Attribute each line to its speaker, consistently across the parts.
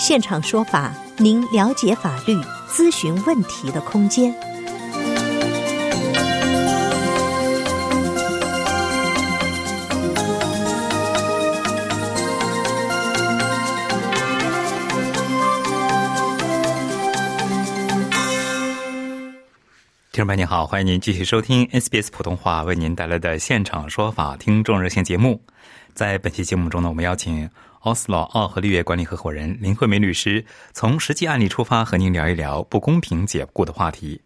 Speaker 1: 现场说法，您了解法律、咨询问题的空间。
Speaker 2: 听众朋友您好，欢迎您继续收听 SBS 普通话为您带来的现场说法听众热线节目。在本期节目中呢，我们邀请奥斯洛奥和绿业管理合伙人林慧梅律师，从实际案例出发，和您聊一聊不公平解雇的话题。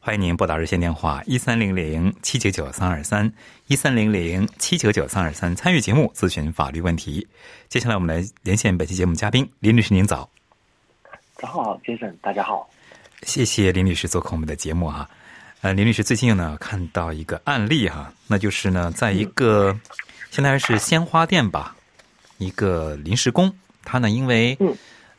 Speaker 2: 欢迎您拨打热线电话一三零零七九九三二三一三零零七九九三二三参与节目咨询法律问题。接下来我们来连线本期节目嘉宾林律师，您早。
Speaker 3: 早好，先生，大家好。
Speaker 2: 谢谢林律师做客我们的节目哈。呃，林律师最近呢看到一个案例哈，那就是呢，在一个现在是鲜花店吧，一个临时工，他呢因为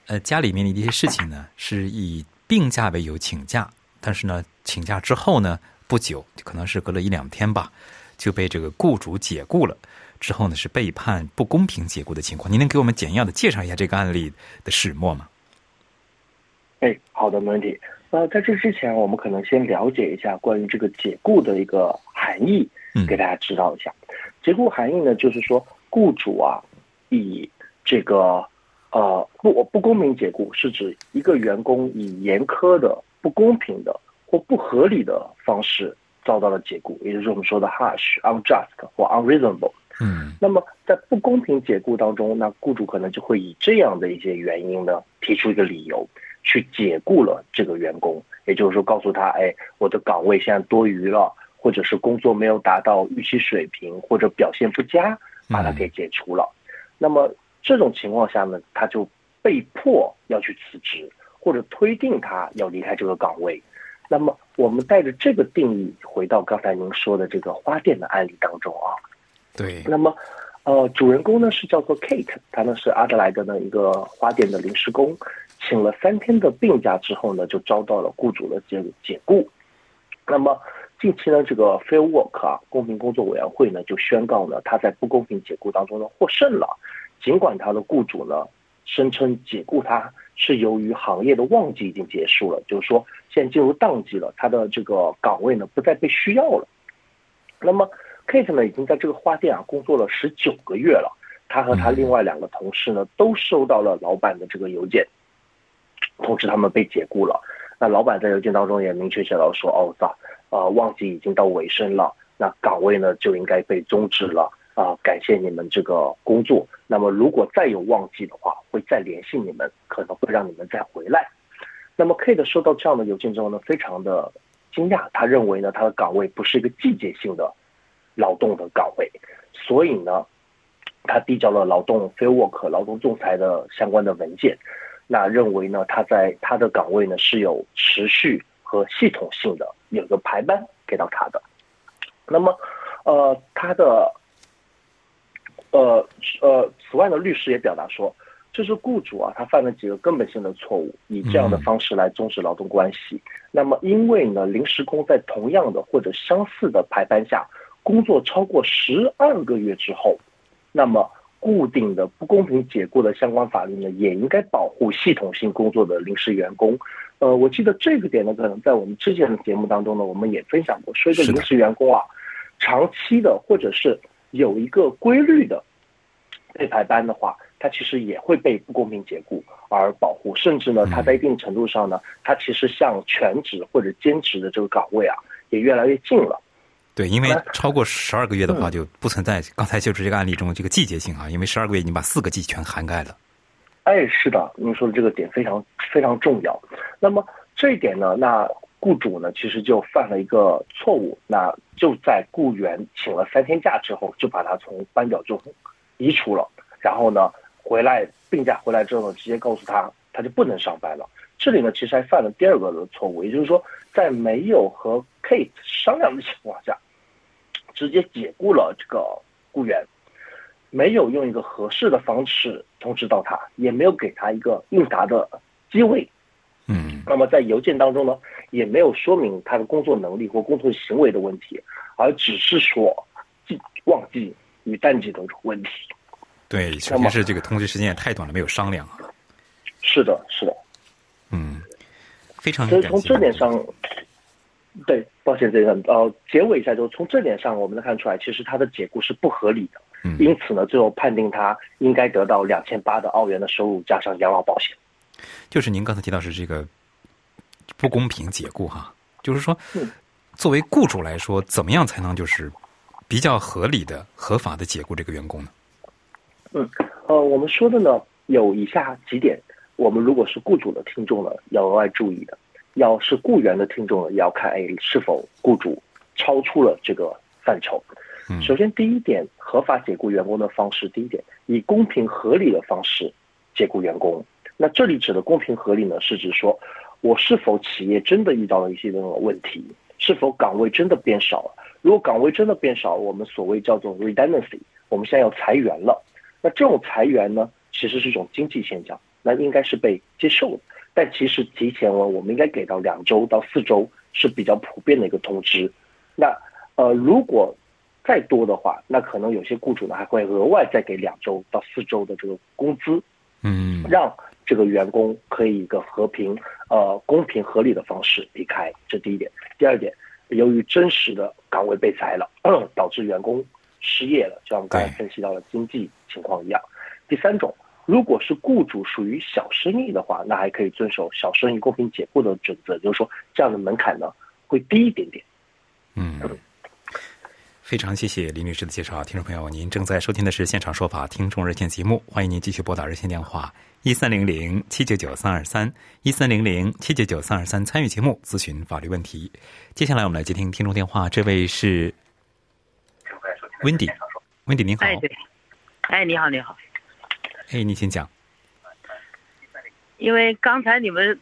Speaker 2: 呃家里面的一些事情呢，是以病假为由请假，但是呢请假之后呢不久，可能是隔了一两天吧，就被这个雇主解雇了。之后呢是被判不公平解雇的情况，您能给我们简要的介绍一下这个案例的始末吗？
Speaker 3: 哎，好的，没问题。呃，在这之前，我们可能先了解一下关于这个解雇的一个含义，给大家知道一下。解雇含义呢，就是说雇主啊，以这个呃不不公平解雇，是指一个员工以严苛的、不公平的或不合理的方式遭到了解雇，也就是我们说的 harsh、unjust 或 unreasonable。
Speaker 2: 嗯。
Speaker 3: 那么在不公平解雇当中，那雇主可能就会以这样的一些原因呢，提出一个理由。去解雇了这个员工，也就是说，告诉他，哎，我的岗位现在多余了，或者是工作没有达到预期水平，或者表现不佳，把他给解除了。那么这种情况下呢，他就被迫要去辞职，或者推定他要离开这个岗位。那么我们带着这个定义回到刚才您说的这个花店的案例当中啊。
Speaker 2: 对。
Speaker 3: 那么，呃，主人公呢是叫做 Kate，他呢是阿德莱德的一个花店的临时工。请了三天的病假之后呢，就遭到了雇主的解解雇。那么近期呢，这个 Fair Work 啊，公平工作委员会呢就宣告呢，他在不公平解雇当中呢获胜了。尽管他的雇主呢声称解雇他是由于行业的旺季已经结束了，就是说现在进入淡季了，他的这个岗位呢不再被需要了。那么 Kate 呢已经在这个花店啊工作了十九个月了，他和他另外两个同事呢都收到了老板的这个邮件。通知他们被解雇了，那老板在邮件当中也明确写到说，哦，操，呃，旺季已经到尾声了，那岗位呢就应该被终止了啊，感谢你们这个工作。那么如果再有旺季的话，会再联系你们，可能会让你们再回来。那么 Kate 收到这样的邮件之后呢，非常的惊讶，他认为呢他的岗位不是一个季节性的劳动的岗位，所以呢，他递交了劳动 Fair Work 劳动仲裁的相关的文件。那认为呢，他在他的岗位呢是有持续和系统性的有个排班给到他的。那么，呃，他的，呃呃，此外呢，律师也表达说，这是雇主啊，他犯了几个根本性的错误，以这样的方式来终止劳动关系。那么，因为呢，临时工在同样的或者相似的排班下工作超过十二个月之后，那么。固定的不公平解雇的相关法律呢，也应该保护系统性工作的临时员工。呃，我记得这个点呢，可能在我们之前的节目当中呢，我们也分享过，说一个临时员工啊，长期的或者是有一个规律的被排班的话，他其实也会被不公平解雇而保护，甚至呢，他在一定程度上呢，他其实向全职或者兼职的这个岗位啊，也越来越近了。
Speaker 2: 对，因为超过十二个月的话，就不存在刚才就是这个案例中这个季节性啊，因为十二个月已经把四个季全涵盖了。
Speaker 3: 哎，是的，您说的这个点非常非常重要。那么这一点呢，那雇主呢其实就犯了一个错误，那就在雇员请了三天假之后，就把他从班表中移除了，然后呢回来病假回来之后呢，直接告诉他他就不能上班了。这里呢，其实还犯了第二个的错误，也就是说，在没有和 Kate 商量的情况下，直接解雇了这个雇员，没有用一个合适的方式通知到他，也没有给他一个应答的机会。
Speaker 2: 嗯
Speaker 3: 那么在邮件当中呢，也没有说明他的工作能力或工作行为的问题，而只是说记忘记与淡季的问题。
Speaker 2: 对，首先是这个通知时间也太短了，没有商量啊。
Speaker 3: 是的，是的。
Speaker 2: 嗯，非常
Speaker 3: 所以从这点上，对，抱歉这个呃，结尾一下，就是从这点上我们能看出来，其实他的解雇是不合理的。
Speaker 2: 嗯
Speaker 3: 因此呢，最后判定他应该得到两千八的澳元的收入加上养老保险。
Speaker 2: 就是您刚才提到是这个不公平解雇哈，就是说
Speaker 3: 嗯，
Speaker 2: 作为雇主来说，怎么样才能就是比较合理的、合法的解雇这个员工呢？
Speaker 3: 嗯，呃，我们说的呢有以下几点，我们如果是雇主的听众呢，要额外注意的；要是雇员的听众呢，也要看哎是否雇主超出了这个范畴。
Speaker 2: 嗯
Speaker 3: 首先，第一点，合法解雇员工的方式，第一点，以公平合理的方式解雇员工。那这里指的公平合理呢，是指说我是否企业真的遇到了一些这种问题，是否岗位真的变少了？如果岗位真的变少，我们所谓叫做 redundancy，我们现在要裁员了。那这种裁员呢，其实是一种经济现象，那应该是被接受的。但其实提前我我们应该给到两周到四周是比较普遍的一个通知。那呃，如果再多的话，那可能有些雇主呢还会额外再给两周到四周的这个工资，
Speaker 2: 嗯
Speaker 3: 让这个员工可以一个和平、呃公平合理的方式离开，这第一点。第二点，由于真实的岗位被裁了，导致员工失业了，就像我们刚才分析到的经济情况一样。第三种，如果是雇主属于小生意的话，那还可以遵守小生意公平解雇的准则，就是说这样的门槛呢会低一点点。
Speaker 2: 嗯，非常谢谢林律师的介绍，听众朋友，您正在收听的是现场说法听众热线节目，欢迎您继续拨打热线电话一三零零七九九三二三一三零零七九九三二三参与节目咨询法律问题。接下来我们来接听听众电话，这位是 Wendy，Wendy 您好，
Speaker 4: 哎，对，哎，你好，你好。
Speaker 2: 哎，你请讲，
Speaker 4: 因为刚才你们，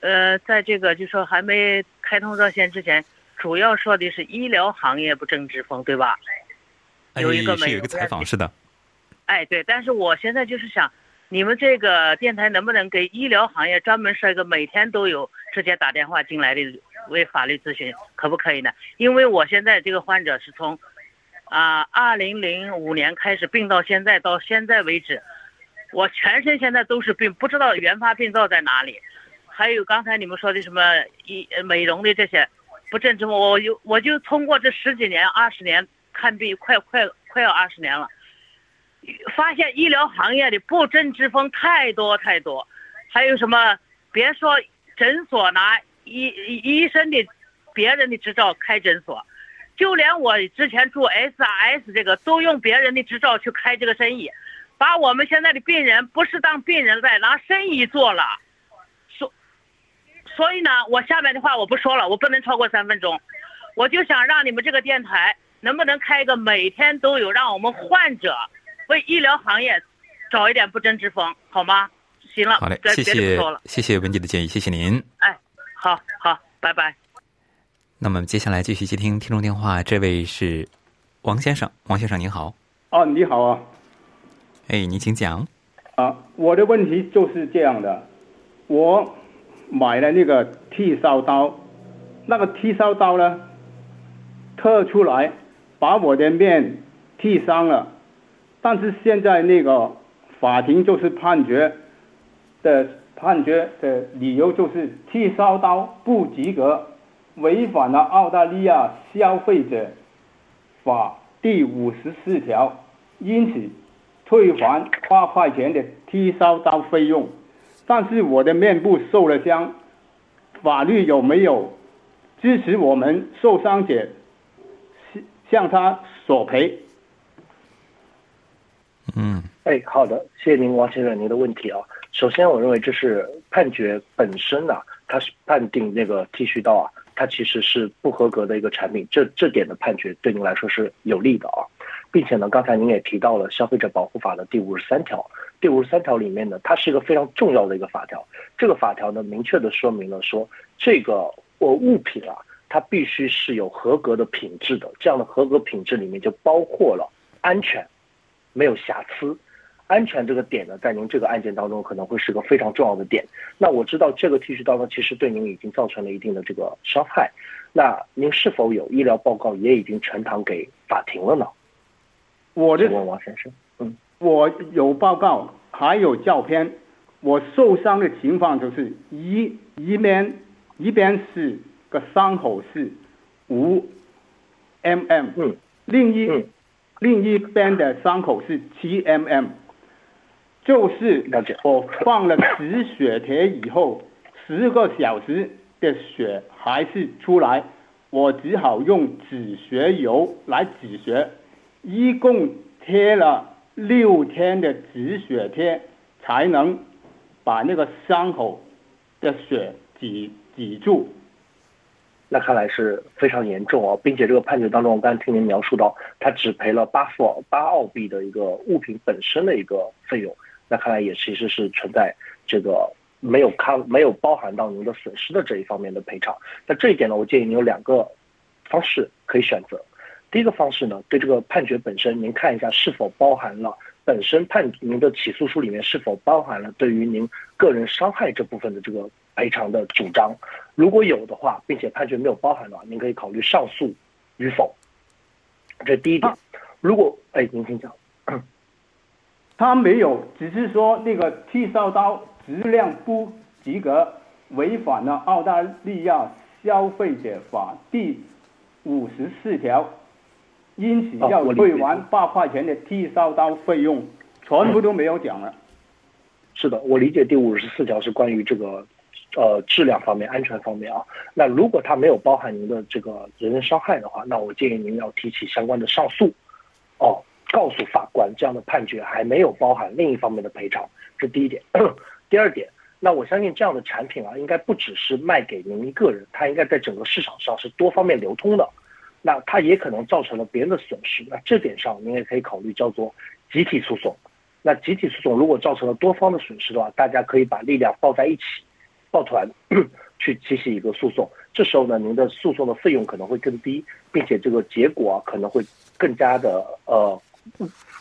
Speaker 4: 呃，在这个就说还没开通热线之前，主要说的是医疗行业不正之风，对吧？
Speaker 2: 哎，
Speaker 4: 有一个
Speaker 2: 是有一个采访，是的，
Speaker 4: 哎，对。但是我现在就是想，你们这个电台能不能给医疗行业专门设一个每天都有直接打电话进来的为法律咨询，可不可以呢？因为我现在这个患者是从啊二零零五年开始病到现在，到现在为止，我全身现在都是病，不知道原发病灶在哪里。还有刚才你们说的什么医美容的这些不正之风，我就我就通过这十几年、二十年看病，快快快要二十年了。发现医疗行业的不正之风太多太多，还有什么？别说诊所拿医医医生的别人的执照开诊所，就连我之前做 SRS 这个都用别人的执照去开这个生意，把我们现在的病人不是当病人在拿生意做了。所所以呢，我下面的话我不说了，我不能超过三分钟，我就想让你们这个电台能不能开一个每天都有，让我们患者。为医疗行业找一点不争之风，好吗？行了，
Speaker 2: 好嘞，谢谢谢谢文姐的建议，谢谢您。
Speaker 4: 哎，好好，拜拜。
Speaker 2: 那么接下来继续接听听众电话，这位是王先生，王先生您好，
Speaker 5: 哦，你好啊，
Speaker 2: 哎，您请讲。
Speaker 5: 啊，我的问题就是这样的，我买了那个剃鬚刀，那个剃鬚刀呢，特出来把我的面剃伤了，但是现在那个法庭就是判决的判决的理由就是剃鬚刀不及格，违反了澳大利亚消费者法第五十四条，因此退还八块钱的剃须刀费用。但是我的面部受了伤，法律有没有支持我们受伤者向他索赔？
Speaker 2: 嗯
Speaker 3: 哎，好的，谢谢您，王先生，您的问题啊。首先，我认为这是判决本身啊，它是判定那个剃须刀啊，它其实是不合格的一个产品，这这点的判决对您来说是有利的啊。并且呢，刚才您也提到了《消费者保护法》的第五十三条，第五十三条里面呢，它是一个非常重要的一个法条。这个法条呢，明确的说明了说，这个我物品啊，它必须是有合格的品质的。这样的合格品质里面就包括了安全，没有瑕疵。安全这个点呢，在您这个案件当中可能会是个非常重要的点。那我知道这个剃须刀呢，其实对您已经造成了一定的这个伤害。那您是否有医疗报告也已经呈堂给法庭了呢？
Speaker 5: 我的
Speaker 3: 问王先生，嗯，
Speaker 5: 我有报告，还有照片。我受伤的情况就是一一边一边是个伤口是五 mm，
Speaker 3: 嗯，
Speaker 5: 另一、
Speaker 3: 嗯
Speaker 5: 另一边的伤口是七 mm，就是我放了止血贴以后，十个小时的血还是出来，我只好用止血油来止血，一共贴了六天的止血贴，才能把那个伤口的血挤挤住。
Speaker 3: 那看来是非常严重哦，并且这个判决当中，我刚才听您描述到，他只赔了八付八澳币的一个物品本身的一个费用，那看来也其实是存在这个没有看没有包含到您的损失的这一方面的赔偿。那这一点呢，我建议您有两个方式可以选择。第一个方式呢，对这个判决本身，您看一下是否包含了本身判您的起诉书里面是否包含了对于您个人伤害这部分的这个赔偿的主张。如果有的话，并且判决没有包含的话，您可以考虑上诉与否。这是第一点。如果哎，您请讲。
Speaker 5: 他没有，只是说那个剃须刀质量不及格，违反了澳大利亚消费者法第五十四条，因此要退还八块钱的剃须刀费用，全部都没有讲了。
Speaker 3: 是的，我理解第五十四条是关于这个呃质量方面、安全方面啊。那如果它没有包含您的这个人身伤害的话，那我建议您要提起相关的上诉，哦，告诉法官这样的判决还没有包含另一方面的赔偿，这第一点。第二点，那我相信这样的产品啊，应该不只是卖给您一个人，它应该在整个市场上是多方面流通的。那它也可能造成了别人的损失，那这点上您也可以考虑叫做集体诉讼。那集体诉讼如果造成了多方的损失的话，大家可以把力量抱在一起，抱团 去提起一个诉讼。这时候呢，您的诉讼的费用可能会更低，并且这个结果啊可能会更加的呃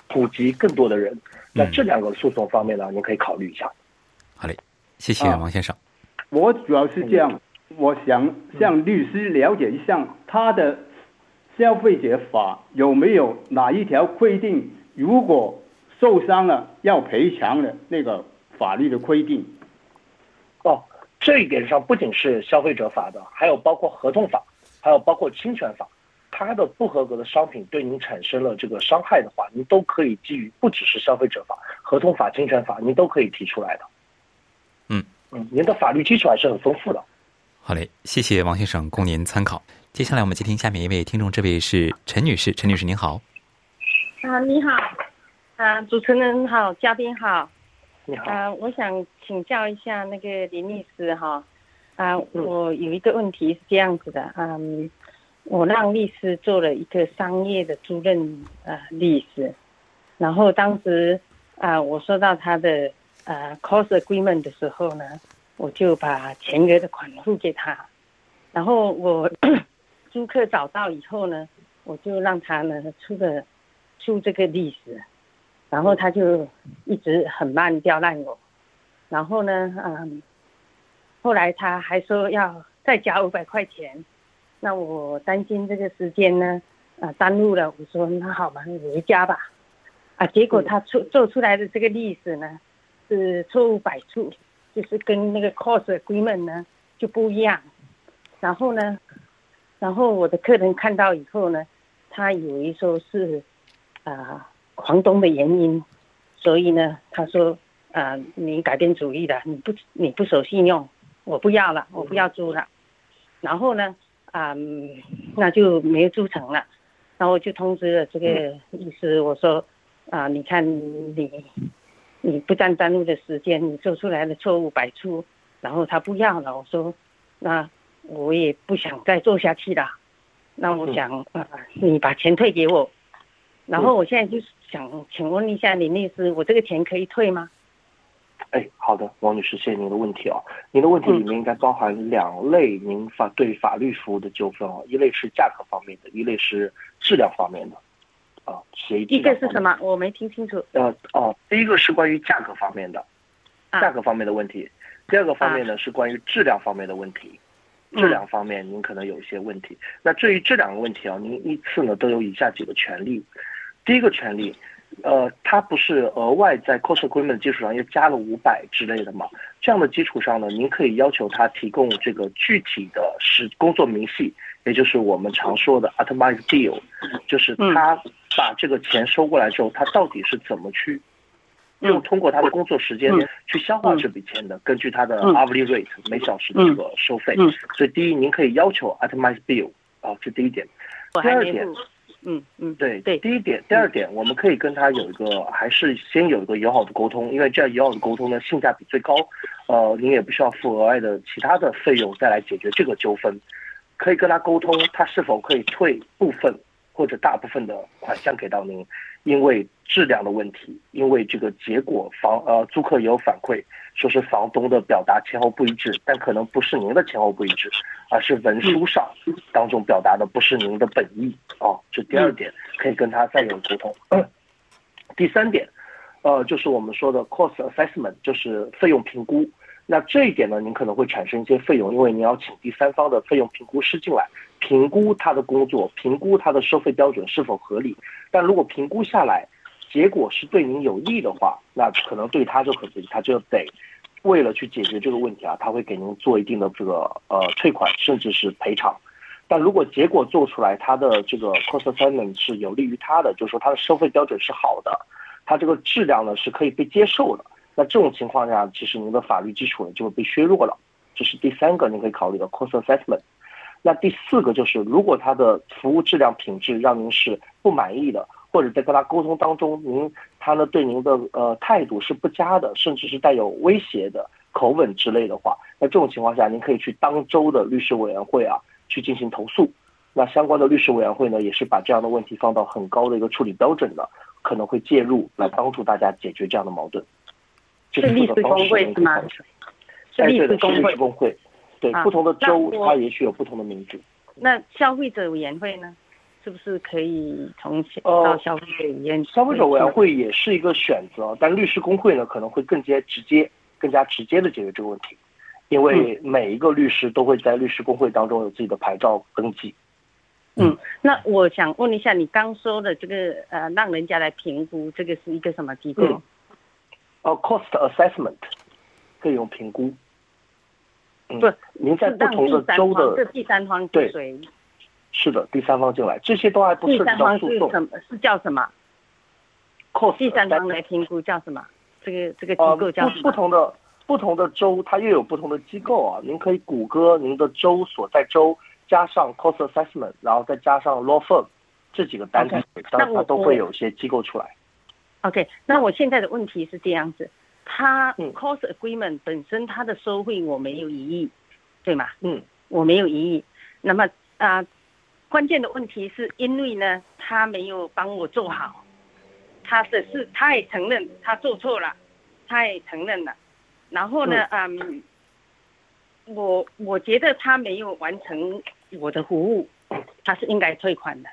Speaker 3: 普及更多的人。那这两个诉讼方面呢，您可以考虑一下。
Speaker 2: 好嘞，谢谢
Speaker 5: 啊
Speaker 2: 王先生。
Speaker 5: 我主要是这样，我想向律师了解一下他的消费者法有没有哪一条规定，如果受伤了要赔偿的那个法律的规定。
Speaker 3: 哦，这一点上不仅是消费者法的，还有包括合同法，还有包括侵权法。它的不合格的商品对您产生了这个伤害的话，您都可以基于不只是消费者法、合同法、侵权法，您都可以提出来的。
Speaker 2: 嗯
Speaker 3: 嗯，您的法律基础还是很丰富的。
Speaker 2: 好嘞，谢谢王先生，供您参考。接下来我们接听下面一位听众，这位是陈女士，陈女士您好。
Speaker 6: 啊，你好，啊，主持人好，嘉宾好，
Speaker 3: 你好，
Speaker 6: 啊，我想请教一下那个林律师哈，啊，
Speaker 3: 嗯
Speaker 6: 我有一个问题是这样子的，嗯，我让律师做了一个商业的租赁啊律师，然后当时啊，我收到他的啊 cost agreement 的时候呢，我就把全额的款付给他，然后我 租客找到以后呢，我就让他呢出个出这个历史。然后他就一直很慢刁难我，然后呢，嗯，后来他还说要再加五百块钱，那我担心这个时间呢，啊耽误了，我说那好吧，你回家吧，啊，结果他出做出来的这个例子呢，是错误百出，就是跟那个 cost agreement 呢就不一样，然后呢，然后我的客人看到以后呢，他以为说是啊。房东的原因，所以呢，他说，啊、你改变主意了，你不你不守信用，我不要了，我不要租了。然后呢，啊、那就没租成了。然后就通知了这个律师，我说，啊、你看你你不但耽误了时间，你做出来的错误百出，然后他不要了。我说，那我也不想再做下去了。那我想，啊、你把钱退给我。然后我现在就是想请问一下林律师，我这个钱可以退吗？
Speaker 3: 哎，好的，王女士，谢谢您的问题哦。您的问题里面应该包含两类您法对法律服务的纠纷哦，一类是价格方面的，一类是质量方面的。啊，协议。
Speaker 6: 一个是什么？我没听清楚。
Speaker 3: 呃哦，第一个是关于价格方面的，
Speaker 6: 啊
Speaker 3: 价格方面的问题。第二个方面呢是关于质量方面的问题。质量方面您可能有一些问题。那至于这两个问题啊，您依次呢都有以下几个权利。第一个权利，呃，它不是额外在 cost agreement 基础上又加了五百之类的嘛？这样的基础上呢，您可以要求他提供这个具体的是工作明细，也就是我们常说的 itemized deal，就是他把这个钱收过来之后，他到底是怎么去用通过他的工作时间去消化这笔钱的，根据他的 hourly rate 每小时的这个收费。所以第一，您可以要求 itemized bill 啊，这第一点。第二点。
Speaker 6: 嗯嗯，
Speaker 3: 对
Speaker 6: 对，
Speaker 3: 第一点，第二点，我们可以跟他有一个，还是先有一个友好的沟通，因为这样友好的沟通呢，性价比最高，呃，您也不需要付额外的其他的费用再来解决这个纠纷，可以跟他沟通，他是否可以退部分或者大部分的款项给到您，因为质量的问题，因为这个结果房呃租客也有反馈，说是房东的表达前后不一致，但可能不是您的前后不一致，而是文书上当中表达的不是您的本意啊。这第二点可以跟他再有沟通。第三点，呃，就是我们说的 cost assessment，就是费用评估。那这一点呢，您可能会产生一些费用，因为您要请第三方的费用评估师进来评估他的工作，评估他的收费标准是否合理。但如果评估下来，结果是对您有利的话，那可能对他就可能他就得为了去解决这个问题啊，他会给您做一定的这个呃退款，甚至是赔偿。但如果结果做出来，他的这个 cost assessment 是有利于他的，就是说他的收费标准是好的，他这个质量呢是可以被接受的。那这种情况下，其实您的法律基础呢就会被削弱了。这是第三个您可以考虑的 cost assessment。那第四个就是，如果他的服务质量品质让您是不满意的，或者在跟他沟通当中，您他呢对您的呃态度是不佳的，甚至是带有威胁的口吻之类的话，那这种情况下，您可以去当州的律师委员会啊。去进行投诉，那相关的律师委员会呢，也是把这样的问题放到很高的一个处理标准的，可能会介入来帮助大家解决这样的矛盾。
Speaker 6: 是律师工会是吗？是律师工会。
Speaker 3: 对，不同的州它也许有不同的名字。
Speaker 6: 那消费者委员会呢？是不是可以从到消费者委员？
Speaker 3: 消费者委员会也是一个选择，但律师工会呢，可能会更加直接、更加直接的解决这个问题。因为每一个律师都会在律师工会当中有自己的牌照登记。
Speaker 6: 嗯，那我想问一下，你刚说的这个呃，让人家来评估，这个是一个什么机构？
Speaker 3: 哦，cost assessment 费用评估。
Speaker 6: 不，
Speaker 3: 您在不同的州的
Speaker 6: 这第三方是谁？
Speaker 3: 是的，第三方进来，这些都还不涉及到诉讼。
Speaker 6: 什么？是叫什么
Speaker 3: ？cost
Speaker 6: 第三方来评估叫什么？这个这个机构叫什么？
Speaker 3: 不同的。不同的州，它又有不同的机构啊。您可以谷歌您的州所在州，加上 cost assessment，然后再加上 law firm 这几个单词，当然它都会有一些机构出来。
Speaker 6: OK，那我现在的问题是这样子，它 cost agreement 本身它的收费我没有异议，对吗？
Speaker 3: 嗯，
Speaker 6: 我没有异议。那么啊，关键的问题是因为呢，他没有帮我做好，他的是他也承认他做错了，他也承认了。然后呢，嗯，我我觉得他没有完成我的服务，他是应该退款的，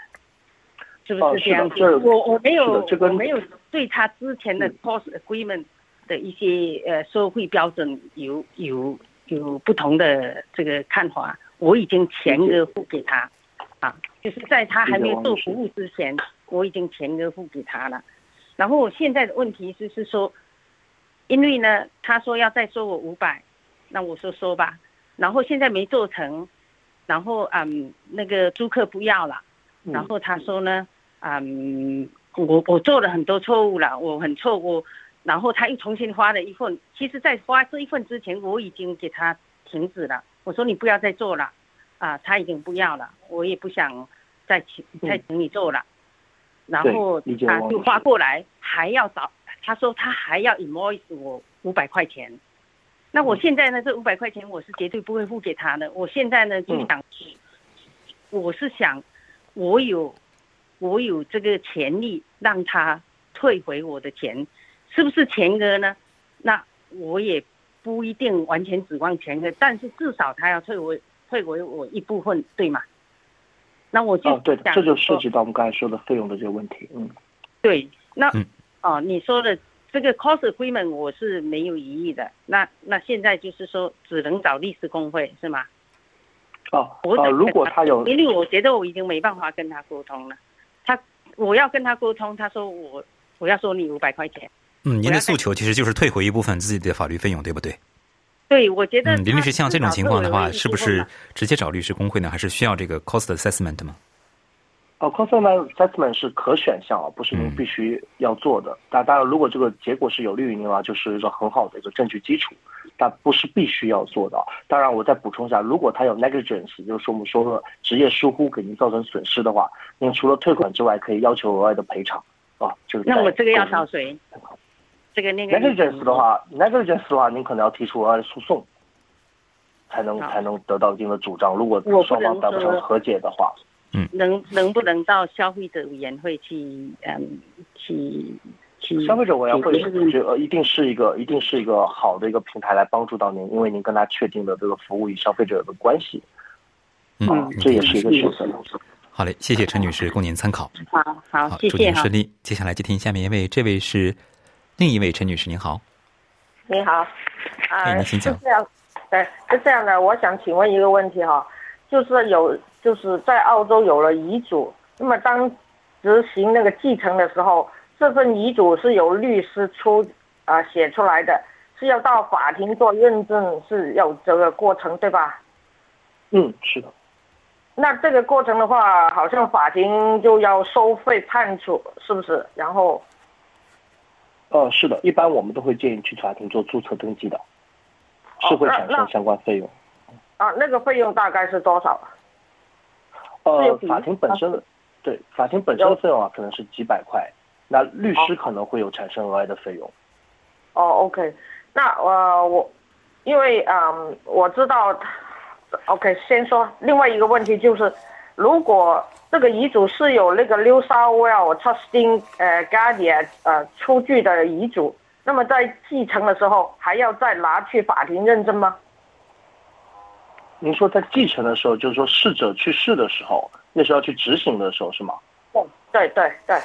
Speaker 6: 是不是这样子？我我没有我没有对他之前的 cost agreement 的一些呃收费标准有有有不同的这个看法，我已经全额付给他，啊，就是在他还没有做服务之前，我已经全额付给他了。然后我现在的问题就是说。因为呢，他说要再收我五百，那我说收吧。然后现在没做成，然后嗯，那个租客不要了。然后他说呢，嗯，我我做了很多错误了，我很错误。然后他又重新发了一份。其实，在发这一份之前，我已经给他停止了。我说你不要再做了，啊，他已经不要了，我也不想再请再请你做了。然后他就发过来，还要找。他说他还要 invoice 我五百块钱，那我现在呢？这五百块钱我是绝对不会付给他的。我现在呢就想，我是想，我有我有这个权利让他退回我的钱，是不是前额呢？那我也不一定完全指望前额，但是至少他要退回退回我一部分，对吗？那我就
Speaker 3: 哦，对的，这就涉及到我们刚才说的费用的这个问题。嗯，
Speaker 6: 对，那、
Speaker 2: 嗯
Speaker 6: 哦，你说的这个 cost agreement 我是没有疑义的。那那现在就是说只能找律师工会是吗？
Speaker 3: 哦，
Speaker 6: 我想
Speaker 3: 呃，如果他有
Speaker 6: 因为我觉得我已经没办法跟他沟通了。他我要跟他沟通，他说我我要收你五百块钱。
Speaker 2: 嗯，您的诉求其实就是退回一部分自己的法律费用，对不对？
Speaker 6: 对，我觉得
Speaker 2: 嗯，林律师，像这种情况的话，是不是直接找律师工会呢？还是需要这个 cost assessment 吗？
Speaker 3: 哦 c o s t assessment 是可选项啊，不是您
Speaker 2: 嗯
Speaker 3: 必须要做的。但当然，如果这个结果是有利于您的话，就是一个很好的一个证据基础，但不是必须要做的啊。当然，我再补充一下，如果他有 negligence，就是说我们说的职业疏忽给您造成损失的话，您除了退款之外，可以要求额外的赔偿啊。就是
Speaker 6: 那我这个要
Speaker 3: 购
Speaker 6: 找谁？这个那个
Speaker 3: negligence 的话，negligence 的话，您可能要提出诉讼，才能才能得到一定的主张。如果双方达不成和解的话，嗯
Speaker 6: 能能不能到消费者委员会去嗯去去
Speaker 3: 消费者委员会是呃一定是一个一定是一个好的一个平台来帮助到您，因为您跟他确定的这个服务与消费者的关系，
Speaker 2: 嗯
Speaker 3: 啊，这也是一个选择。
Speaker 2: 好嘞，谢谢陈女士供您参考。
Speaker 6: 好好
Speaker 2: 好，
Speaker 6: 谢谢哈
Speaker 2: 祝您顺。利。接下来接听下面一位，这位是另一位陈女士，您好。
Speaker 7: 你好，
Speaker 2: 哎
Speaker 7: 啊、
Speaker 2: 您请讲
Speaker 7: 是这样，对，是这样的，我想请问一个问题哈，就是有就是在澳洲有了遗嘱，那么当执行那个继承的时候，这份遗嘱是由律师出啊、写出来的，是要到法庭做认证，是有这个过程对吧？
Speaker 3: 嗯，是的，
Speaker 7: 那这个过程的话，好像法庭就要收费判处，是不是？然后
Speaker 3: 呃，是的，一般我们都会建议去法庭做注册登记的，是会产生相关费用。
Speaker 7: 啊，那个费用大概是多少？
Speaker 3: 呃，法庭本身的对法庭本身的费用啊，可能是几百块，那律师可能会有产生额外的费用。
Speaker 7: 哦，OK，那呃我，因为嗯我知道，OK，先说另外一个问题就是，如果这个遗嘱是有那个 New South Wales Trusting 呃 Guardian 呃出具的遗嘱，那么在继承的时候还要再拿去法庭认证吗？
Speaker 3: 您说在继承的时候，就是说逝者去世的时候，那时候要去执行的时候是吗？
Speaker 7: 对对对，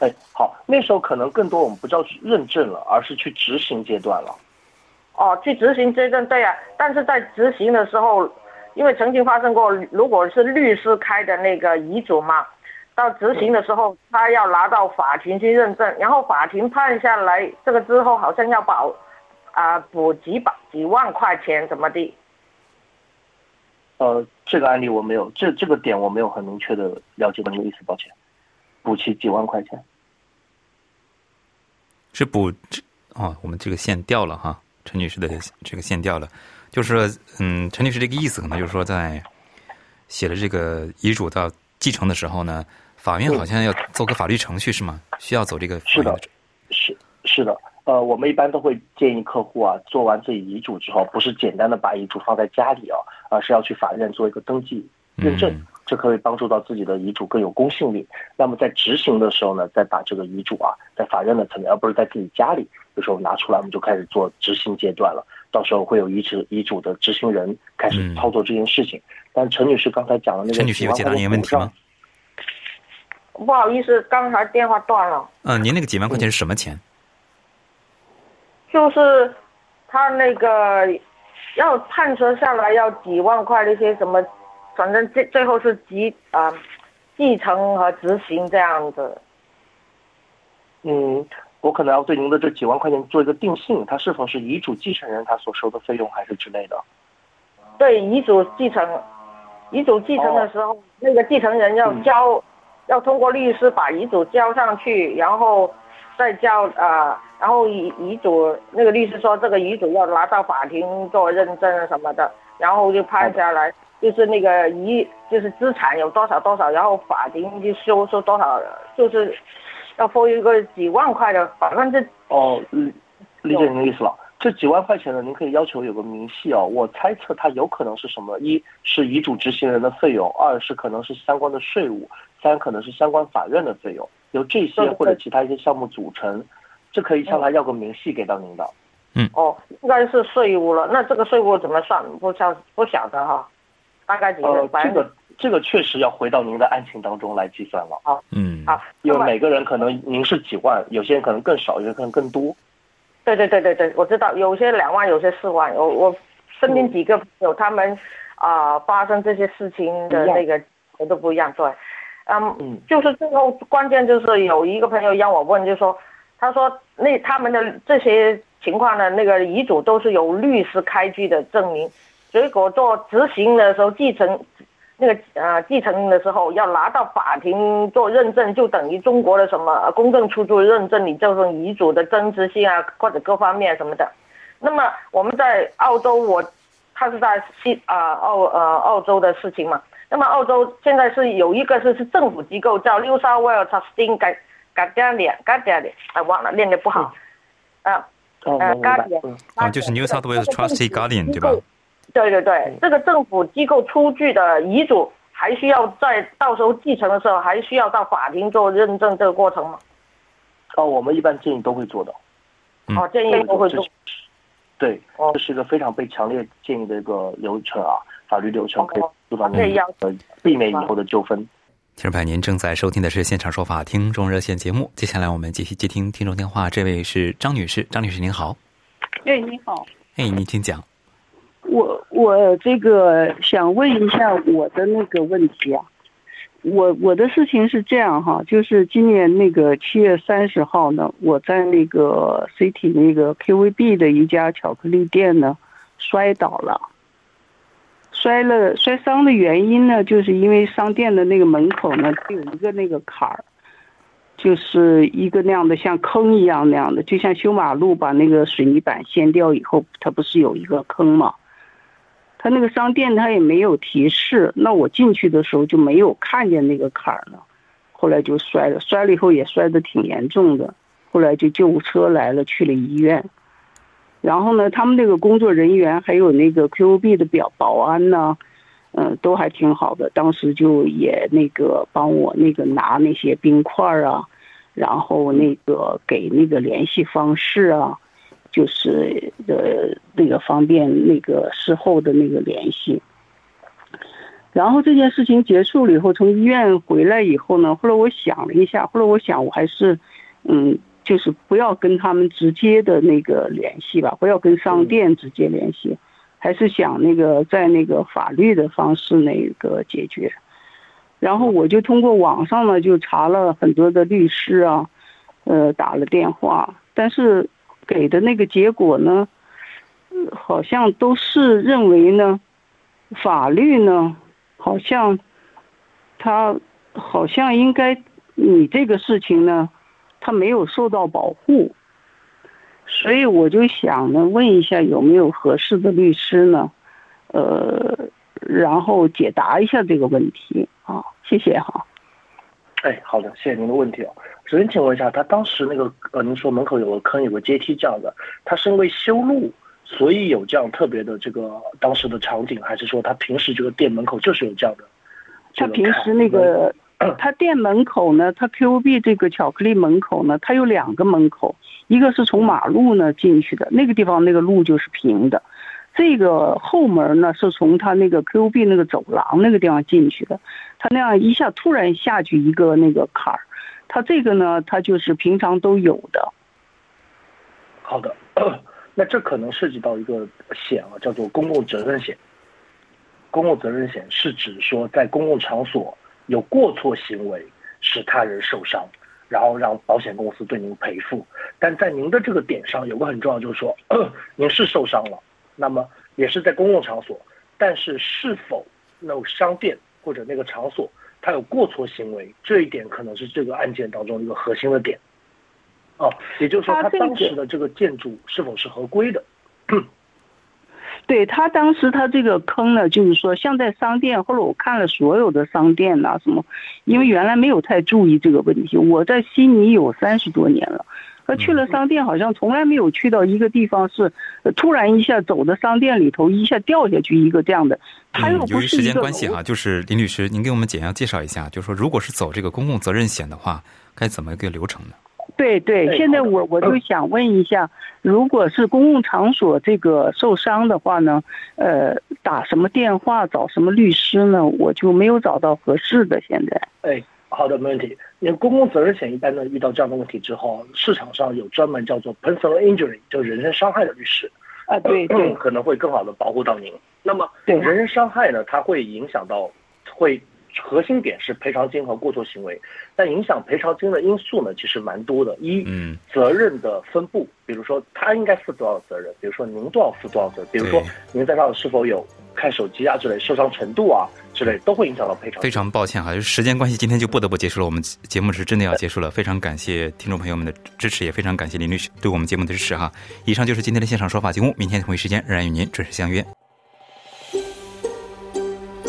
Speaker 3: 哎，好，那时候可能更多我们不叫认证了，而是去执行阶段了。
Speaker 7: 哦，去执行阶段对啊，但是在执行的时候，因为曾经发生过，如果是律师开的那个遗嘱嘛，到执行的时候，他要拿到法庭去认证，然后法庭判下来，这个之后好像要保啊、补几百几万块钱怎么的？
Speaker 3: 呃，这个案例我没有，这这个点我没有很明确的了解到您的意思，抱歉。补齐几万块钱，
Speaker 2: 是补这哦，我们这个线掉了哈，陈女士的这个线掉了，就是，嗯，陈女士这个意思可能就是说，在写了这个遗嘱到继承的时候呢，法院好像要做个法律程序是吗？需要走这个法
Speaker 3: 是的是是的，呃，我们一般都会建议客户啊，做完自己遗嘱之后，不是简单的把遗嘱放在家里啊，而是要去法院做一个登记认证，
Speaker 2: 嗯
Speaker 3: 这可以帮助到自己的遗嘱更有公信力。那么在执行的时候呢，再把这个遗嘱啊，在法院的层面，而不是在自己家里，有时候拿出来，我们就开始做执行阶段了。到时候会有遗嘱遗嘱的执行人开始
Speaker 2: 嗯
Speaker 3: 操作这件事情。但陈女士刚才讲的那个
Speaker 2: 陈女士有解答您问题吗？
Speaker 7: 不好意思，刚才电话断了，
Speaker 2: 嗯、您那个几万块钱是什么钱？
Speaker 7: 就是他那个要判决下来要几万块那些什么，反正最最后是继啊、继承和执行这样子。
Speaker 3: 嗯，我可能要对您的这几万块钱做一个定性，它是否是遗嘱继承人他所收的费用，还是之类的？
Speaker 7: 对遗嘱继承，遗嘱继承的时候，那个继承人要交，要通过律师把遗嘱交上去，然后再交呃，然后遗遗嘱那个律师说这个遗嘱要拿到法庭做认证什么的，然后就判下来，就是那个遗就是资产有多少多少，然后法庭就收收多少，就是要付一个几万块的，反正这
Speaker 3: 哦，理理解您的意思了。这几万块钱呢，您可以要求有个明细哦。我猜测它有可能是什么：一是遗嘱执行人的费用，二是可能是相关的税务，三可能是相关法院的费用，由这些或者其他一些项目组成。这可以向他要个明细给到您的。
Speaker 2: 嗯。
Speaker 7: 哦，应该是税务了。那这个税务怎么算？不晓不晓得哈，大概几个？
Speaker 3: 呃，这个这个确实要回到您的案情当中来计算了。
Speaker 7: 啊，
Speaker 2: 嗯，
Speaker 7: 啊，
Speaker 3: 因为每个人可能您是几万，有些人可能更少，有些可能更多。
Speaker 7: 对对对对对，我知道，有些两万，有些四万。我我身边几个朋友，他们啊发生这些事情的那个都不一样。对，嗯，就是最后关键就是有一个朋友让我问，就说，他说那他们的这些情况呢，那个遗嘱都是由律师开具的证明，结果做执行的时候继承。那个呃，继承的时候要拿到法庭做认证，就等于中国的什么公证处处认证你这份遗嘱的真实性啊，或者各方面什么的。那么我们在澳洲，我他是在西啊澳呃澳洲的事情嘛。那么澳洲现在是有一个是是政府机构叫 New South Wales Trustee Guardian Guardian，啊忘了念的不好，啊
Speaker 3: 呃
Speaker 7: Guardian，
Speaker 2: 啊就是 New South Wales Trustee Guardian 对吧？
Speaker 7: 对对对，这个政府机构出具的遗嘱，还需要在到时候继承的时候，还需要到法庭做认证这个过程吗？
Speaker 3: 哦，我们一般建议都会做的。
Speaker 7: 哦，建议都会做。
Speaker 3: 对，这是一个非常被强烈建议的一个流程啊，法律流程可以
Speaker 7: 做
Speaker 3: 到那个避免以后的纠纷。
Speaker 2: 听众朋友，您正在收听的是现场说法听众热线节目，接下来我们继续接听听众电话，这位是张女士，张女士您好。
Speaker 8: 哎，你好。
Speaker 2: 哎，您请讲。
Speaker 8: 我我这个想问一下我的那个问题啊，我我的事情是这样哈，就是今年那个七月三十号呢，我在那个 City 那个 QVB 的一家巧克力店呢摔倒了，摔了摔伤的原因呢，就是因为商店的那个门口呢它有一个那个坎儿，就是一个那样的像坑一样那样的，就像修马路把那个水泥板掀掉以后，它不是有一个坑吗？他那个商店他也没有提示，那我进去的时候就没有看见那个坎儿了，后来就摔了，摔了以后也摔得挺严重的，后来就救护车来了，去了医院，然后呢，他们那个工作人员还有那个 QOB 的表保安呢，嗯，都还挺好的，当时就也那个帮我那个拿那些冰块啊，然后那个给那个联系方式啊。就是呃那个方便那个事后的那个联系，然后这件事情结束了以后，从医院回来以后呢，后来我想了一下，后来我想我还是嗯，就是不要跟他们直接的那个联系吧，不要跟商店直接联系，还是想那个在那个法律的方式那个解决。然后我就通过网上呢就查了很多的律师啊，呃打了电话，但是。给的那个结果呢，好像都是认为呢，法律呢，好像他好像应该你这个事情呢，他没有受到保护，所以我就想呢，问一下有没有合适的律师呢，呃，然后解答一下这个问题啊，谢谢哈。
Speaker 3: 哎，好的，谢谢您的问题哦。首先，请问一下，他当时那个呃，您说门口有个坑，有个阶梯这样的，他是因为修路，所以有这样特别的这个当时的场景，还是说他平时这个店门口就是有这样的？
Speaker 8: 他平时那个，他店门口呢，他 Q B 这个巧克力门口呢，它有两个门口，一个是从马路呢进去的，那个地方那个路就是平的。这个后门呢，是从他那个 Q B 那个走廊那个地方进去的，他那样一下突然下去一个那个坎儿，他这个呢，他就是平常都有的。
Speaker 3: 好的，那这可能涉及到一个险啊，叫做公共责任险。公共责任险是指说在公共场所有过错行为使他人受伤，然后让保险公司对您赔付。但在您的这个点上有个很重要，就是说 您是受伤了。那么也是在公共场所，但是是否那商店或者那个场所它有过错行为，这一点可能是这个案件当中一个核心的点。哦，也就是说，他当时的这个建筑是否是合规的？
Speaker 8: 对他当时他这个坑呢，就是说像在商店，后来我看了所有的商店呐什么，因为原来没有太注意这个问题。我在悉尼有三十多年了。他去了商店，好像从来没有去到一个地方是呃突然一下走的商店里头一下掉下去一个这样的。他又
Speaker 2: 嗯，由于时
Speaker 8: 不是一个
Speaker 2: 间关系哈，就是林律师，您给我们简要介绍一下，就是说，如果是走这个公共责任险的话，该怎么一个流程呢？
Speaker 8: 对对，现在我我就想问一下，如果是公共场所这个受伤的话呢，呃，打什么电话找什么律师呢？我就没有找到合适的。现在，
Speaker 3: 哎，好的，没问题。因为公共责任险一般呢遇到这样的问题之后，市场上有专门叫做 personal injury，就人身伤害的律师，
Speaker 8: 啊，对对
Speaker 3: 可能会更好的保护到您。那么
Speaker 8: 对
Speaker 3: 人身伤害呢，它会影响到，会核心点是赔偿金和过错行为，但影响赔偿金的因素呢，其实蛮多的。一，
Speaker 2: 嗯，
Speaker 3: 责任的分布，比如说他应该负多少责任，比如说您多少负多少责任，比如说您在上是否有看手机啊之类，受伤程度啊之类，都会影响到赔偿。
Speaker 2: 非常抱歉哈，就是时间关系，今天就不得不结束了。我们节目是真的要结束了，非常感谢听众朋友们的支持，也非常感谢林律师对我们节目的支持哈。以上就是今天的现场说法节目，明天同一时间仍然与您准时相约。